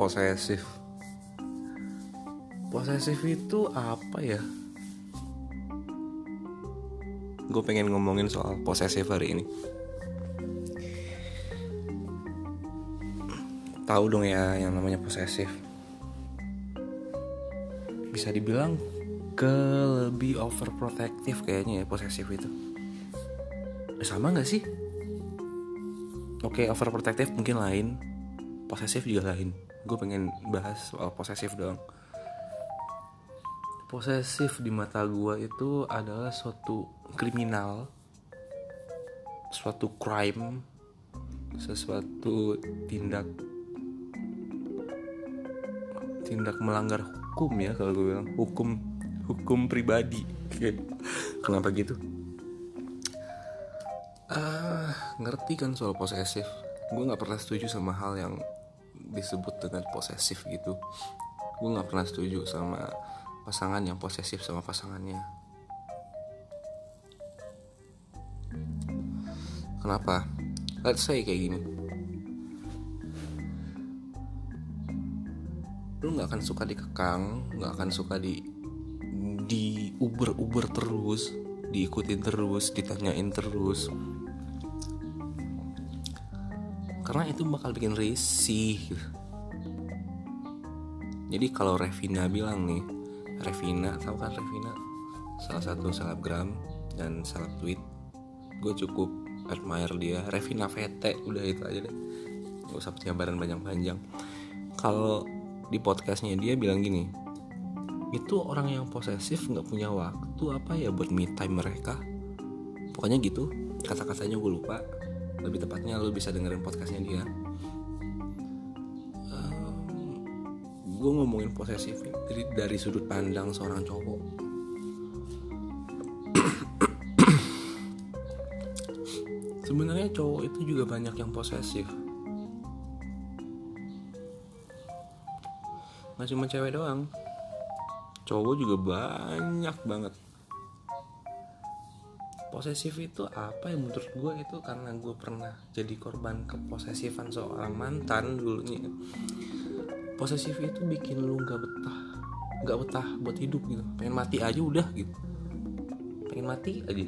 posesif? Posesif itu apa ya? Gue pengen ngomongin soal posesif hari ini. Tahu dong ya yang namanya posesif? Bisa dibilang ke lebih overprotective kayaknya ya posesif itu. Sama nggak sih? Oke overprotective mungkin lain. Posesif juga lain gue pengen bahas soal posesif dong posesif di mata gue itu adalah suatu kriminal suatu crime sesuatu tindak tindak melanggar hukum ya kalau gue bilang. Hukum hukum pribadi. Kenapa gitu? Ah ngerti kan soal posesif? Gue nggak pernah setuju sama hal yang disebut dengan posesif gitu. Gue nggak pernah setuju sama pasangan yang posesif sama pasangannya. Kenapa? Let's say kayak gini. Lu nggak akan suka dikekang nggak akan suka di di uber uber terus diikutin terus ditanyain terus karena itu bakal bikin risih gitu. jadi kalau Revina bilang nih Revina tahu kan Revina? Salah satu selebgram dan seleb tweet. Gue cukup admire dia. Revina Vete udah itu aja deh. Gak usah penjabaran panjang-panjang. Kalau di podcastnya dia bilang gini itu orang yang posesif nggak punya waktu apa ya buat me time mereka? Pokoknya gitu. Kata-katanya gue lupa lebih tepatnya lo bisa dengerin podcastnya dia. Um, gue ngomongin posesif jadi dari sudut pandang seorang cowok. Sebenarnya cowok itu juga banyak yang posesif. Nggak cuma cewek doang. Cowok juga banyak banget posesif itu apa ya menurut gue itu? Karena gue pernah jadi korban keposesifan seorang mantan dulunya. Posesif itu bikin lu nggak betah nggak betah buat hidup gitu. Pengen mati aja udah gitu. Pengen mati aja.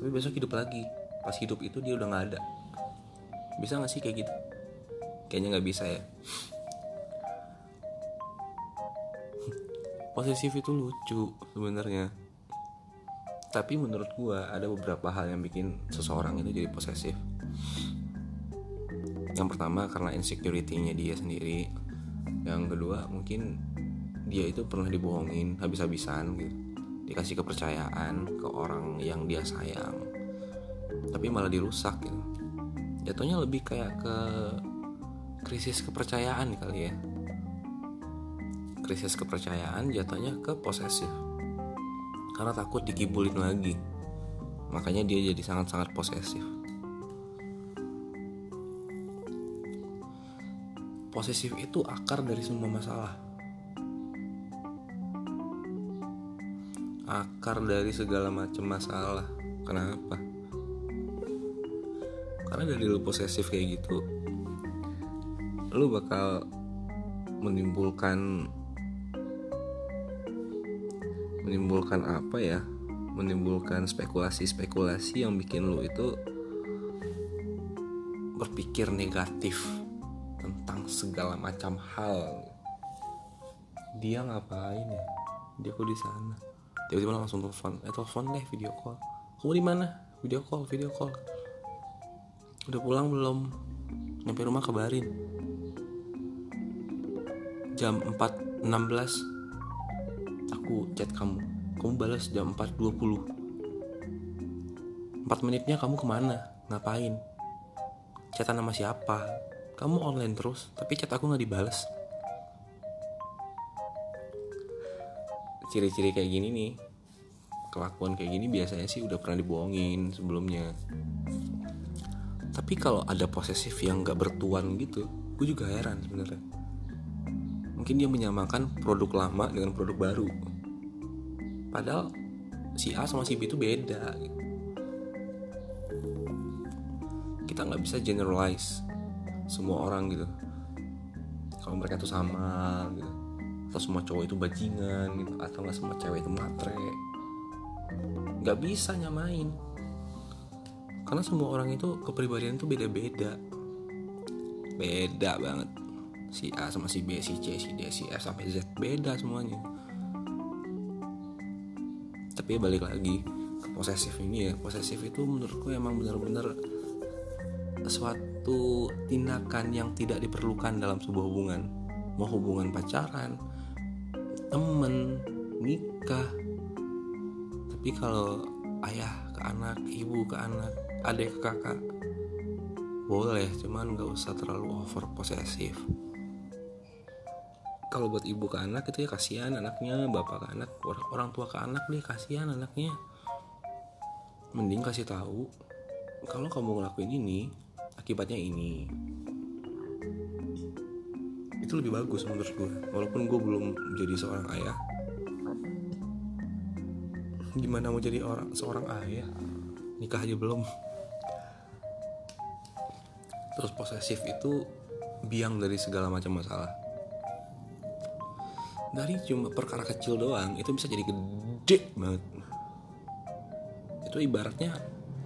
Tapi besok hidup lagi. Pas hidup itu dia udah nggak ada. Bisa nggak sih kayak gitu? Kayaknya nggak bisa ya. Posesif itu lucu sebenarnya tapi menurut gua ada beberapa hal yang bikin seseorang itu jadi posesif. Yang pertama karena insecurity-nya dia sendiri. Yang kedua mungkin dia itu pernah dibohongin habis-habisan gitu. Dikasih kepercayaan ke orang yang dia sayang. Tapi malah dirusak gitu. Jatuhnya lebih kayak ke krisis kepercayaan kali ya. Krisis kepercayaan jatuhnya ke posesif karena takut dikibulin lagi. Makanya dia jadi sangat-sangat posesif. Posesif itu akar dari semua masalah. Akar dari segala macam masalah. Kenapa? Karena dari lu posesif kayak gitu lu bakal menimbulkan menimbulkan apa ya? Menimbulkan spekulasi-spekulasi yang bikin lu itu berpikir negatif tentang segala macam hal. Dia ngapain ya? Dia kok di sana? Tiba-tiba langsung telepon. Eh telepon deh video call. Kamu di mana? Video call video call. Udah pulang belum? Nyampe rumah kabarin. Jam 4.16 aku chat kamu. Kamu balas jam 4.20 4 menitnya kamu ke mana? Ngapain? Chatan sama siapa? Kamu online terus tapi chat aku nggak dibalas. Ciri-ciri kayak gini nih. Kelakuan kayak gini biasanya sih udah pernah dibohongin sebelumnya. Tapi kalau ada posesif yang gak bertuan gitu gue juga heran sebenarnya. Mungkin dia menyamakan produk lama dengan produk baru padahal si A sama si B itu beda kita nggak bisa generalize semua orang gitu. Kalau mereka itu sama gitu. Atau semua cowok itu bajingan gitu. Atau nggak semua cewek itu matre. Nggak bisa nyamain. Karena semua orang itu kepribadian itu beda-beda. Beda banget. Si A sama si B si C si D si F sampai Z. Beda semuanya tapi balik lagi ke posesif ini ya. Posesif itu menurutku emang bener-bener suatu tindakan yang tidak diperlukan dalam sebuah hubungan. Mau hubungan pacaran temen nikah. Tapi kalau ayah ke anak ibu ke anak adik ke kakak boleh. Cuman nggak usah terlalu over posesif kalau buat ibu ke anak itu ya kasihan anaknya bapak ke anak orang tua ke anak deh kasihan anaknya. Mending kasih tahu kalau kamu ngelakuin ini akibatnya ini. Itu lebih bagus menurut gue walaupun gue belum jadi seorang ayah. Gimana mau jadi orang seorang ayah? Nikah aja belum. Terus posesif itu biang dari segala macam masalah dari cuma perkara kecil doang itu bisa jadi gede banget. Itu ibaratnya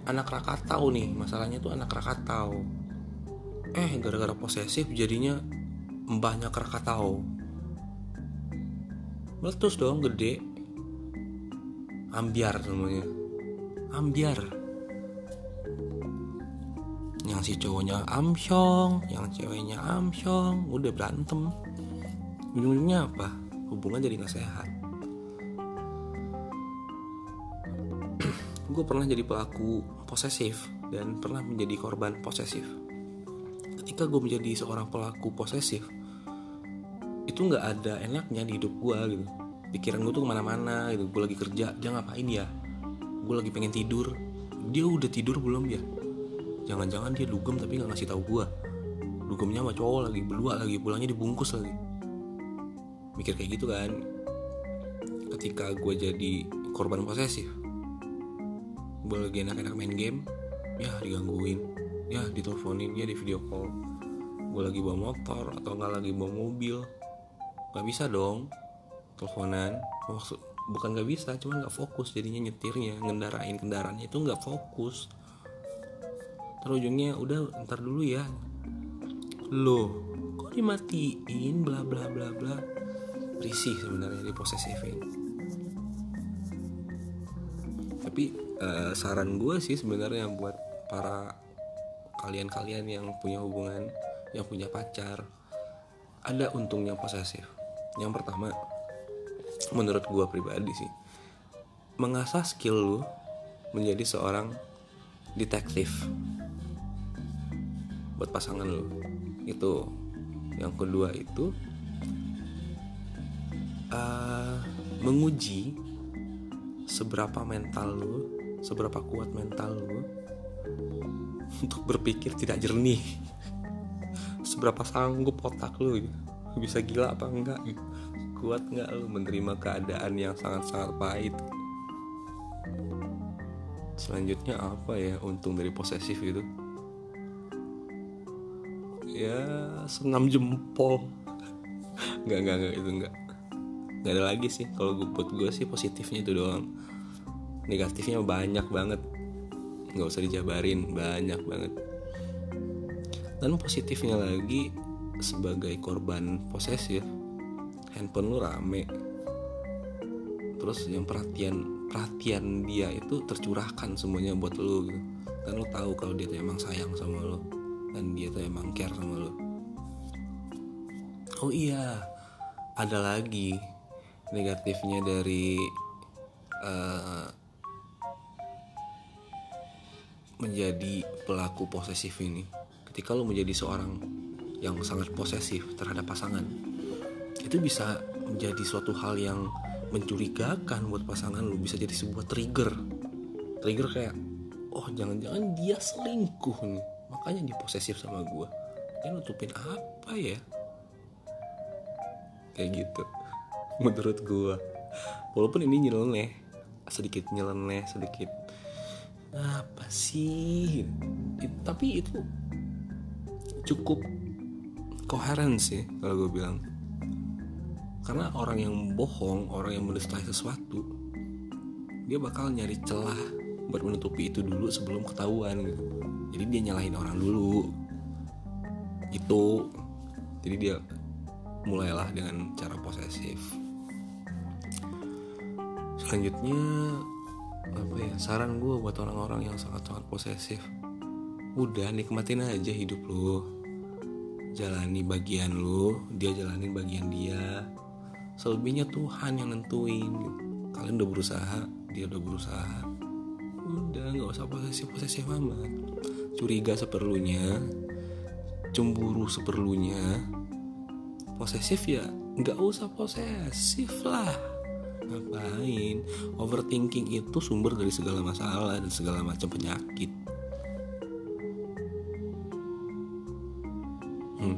anak Rakatau nih masalahnya tuh anak Rakatau. Eh gara-gara posesif jadinya mbahnya Krakatau meletus dong gede. Ambiar semuanya. Ambiar. Yang si cowoknya amsyong yang ceweknya amsyong udah berantem. Ujung-ujungnya apa hubungan jadi nggak sehat. Gue pernah jadi pelaku posesif dan pernah menjadi korban posesif. Ketika gue menjadi seorang pelaku posesif itu nggak ada enaknya di hidup gue gitu. Pikiran gue tuh ke mana-mana gitu. Gue lagi kerja dia ngapain ya? Gue lagi pengen tidur. Dia udah tidur belum ya? Jangan-jangan dia dugem tapi nggak ngasih tahu gue dugemnya sama cowok lagi berdua lagi pulangnya dibungkus lagi mikir kayak gitu kan. Ketika gue jadi korban posesif gue lagi enak-enak main game ya digangguin ya diteleponin ya di video call. Gue lagi bawa motor atau nggak lagi bawa mobil nggak bisa dong teleponan. Maksud bukan nggak bisa cuma nggak fokus jadinya nyetirnya ngendarain kendaraannya itu nggak fokus. Terus ujungnya udah ntar dulu ya. Loh kok dimatiin? bla bla bla bla risih sebenarnya di posesifin tapi uh, saran gue sih sebenarnya buat para kalian-kalian yang punya hubungan yang punya pacar ada untungnya posesif. Yang pertama menurut gue pribadi sih mengasah skill lu menjadi seorang detektif buat pasangan lu. Itu. Yang kedua itu uh, menguji seberapa mental lu seberapa kuat mental lu untuk berpikir tidak jernih. Seberapa sanggup otak lu gitu. bisa gila apa enggak gitu. kuat nggak lu menerima keadaan yang sangat-sangat pahit? Selanjutnya apa ya untung dari posesif gitu? Ya senam jempol. Nggak nggak nggak itu nggak nggak ada lagi sih. Kalau gue buat gue sih positifnya itu doang. Negatifnya banyak banget. Nggak usah dijabarin banyak banget. Dan positifnya lagi sebagai korban posesif handphone lu rame. Terus yang perhatian perhatian dia itu tercurahkan semuanya buat lu gitu. Dan lu tahu kalau dia tuh emang sayang sama lu. Dan dia tuh emang care sama lu. Oh iya ada lagi negatifnya dari uh, menjadi pelaku posesif ini. Ketika lo menjadi seorang yang sangat posesif terhadap pasangan itu bisa menjadi suatu hal yang mencurigakan buat pasangan lo bisa jadi sebuah trigger. Trigger kayak oh jangan-jangan dia selingkuh nih makanya dia posesif sama gue dia nutupin apa ya? Kayak gitu menurut gue walaupun ini nyeleneh sedikit nyeleneh sedikit apa sih? It, tapi itu cukup koheren sih kalau gue bilang. Karena orang yang bohong orang yang mendustai sesuatu dia bakal nyari celah buat menutupi itu dulu sebelum ketahuan gitu. Jadi dia nyalahin orang dulu. Itu. Jadi dia mulailah dengan cara posesif selanjutnya apa ya saran gue buat orang-orang yang sangat-sangat posesif. Udah nikmatin aja hidup lu. Jalani bagian lu dia jalani bagian dia. Selebihnya Tuhan yang nentuin. Kalian udah berusaha dia udah berusaha. Udah nggak usah posesif posesif amat. Curiga seperlunya cemburu seperlunya. Posesif ya nggak usah posesif lah ngapain? Overthinking itu sumber dari segala masalah dan segala macam penyakit. Hmm.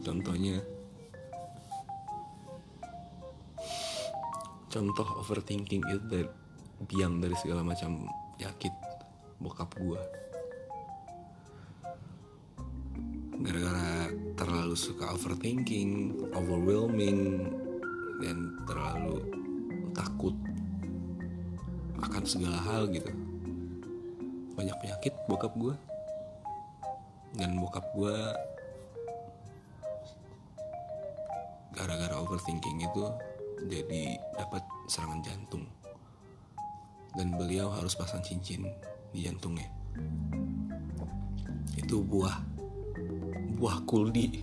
contohnya. Contoh overthinking itu dari biang dari segala macam penyakit bokap gua. Gara-gara terlalu suka overthinking, overwhelming, dan terlalu takut akan segala hal gitu. Banyak penyakit bokap gue dan bokap gue gara-gara overthinking itu jadi dapat serangan jantung. Dan beliau harus pasang cincin di jantungnya. Itu buah buah kuldi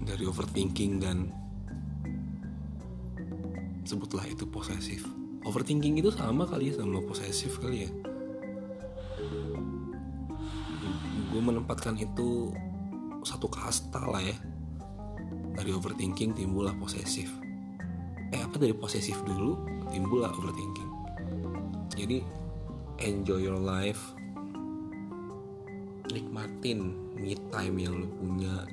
dari overthinking dan sebutlah itu posesif. Overthinking itu sama kali ya sama posesif kali ya. Gue menempatkan itu satu kasta lah ya. Dari overthinking timbullah posesif. Eh apa dari posesif dulu timbullah overthinking. Jadi enjoy your life. Nikmatin me time yang lu punya.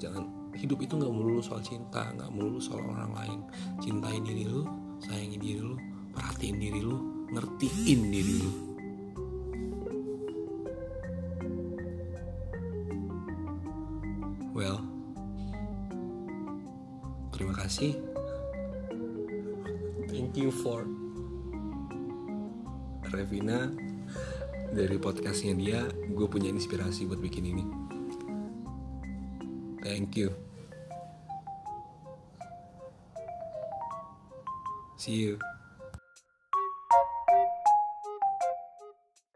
Jangan hidup itu nggak melulu soal cinta nggak melulu soal orang lain. Cintain diri lu sayangi diri lu perhatiin diri lu ngertiin diri lu. Well terima kasih. Thank you for Revina dari podcastnya dia. Gue punya inspirasi buat bikin ini thank you. See you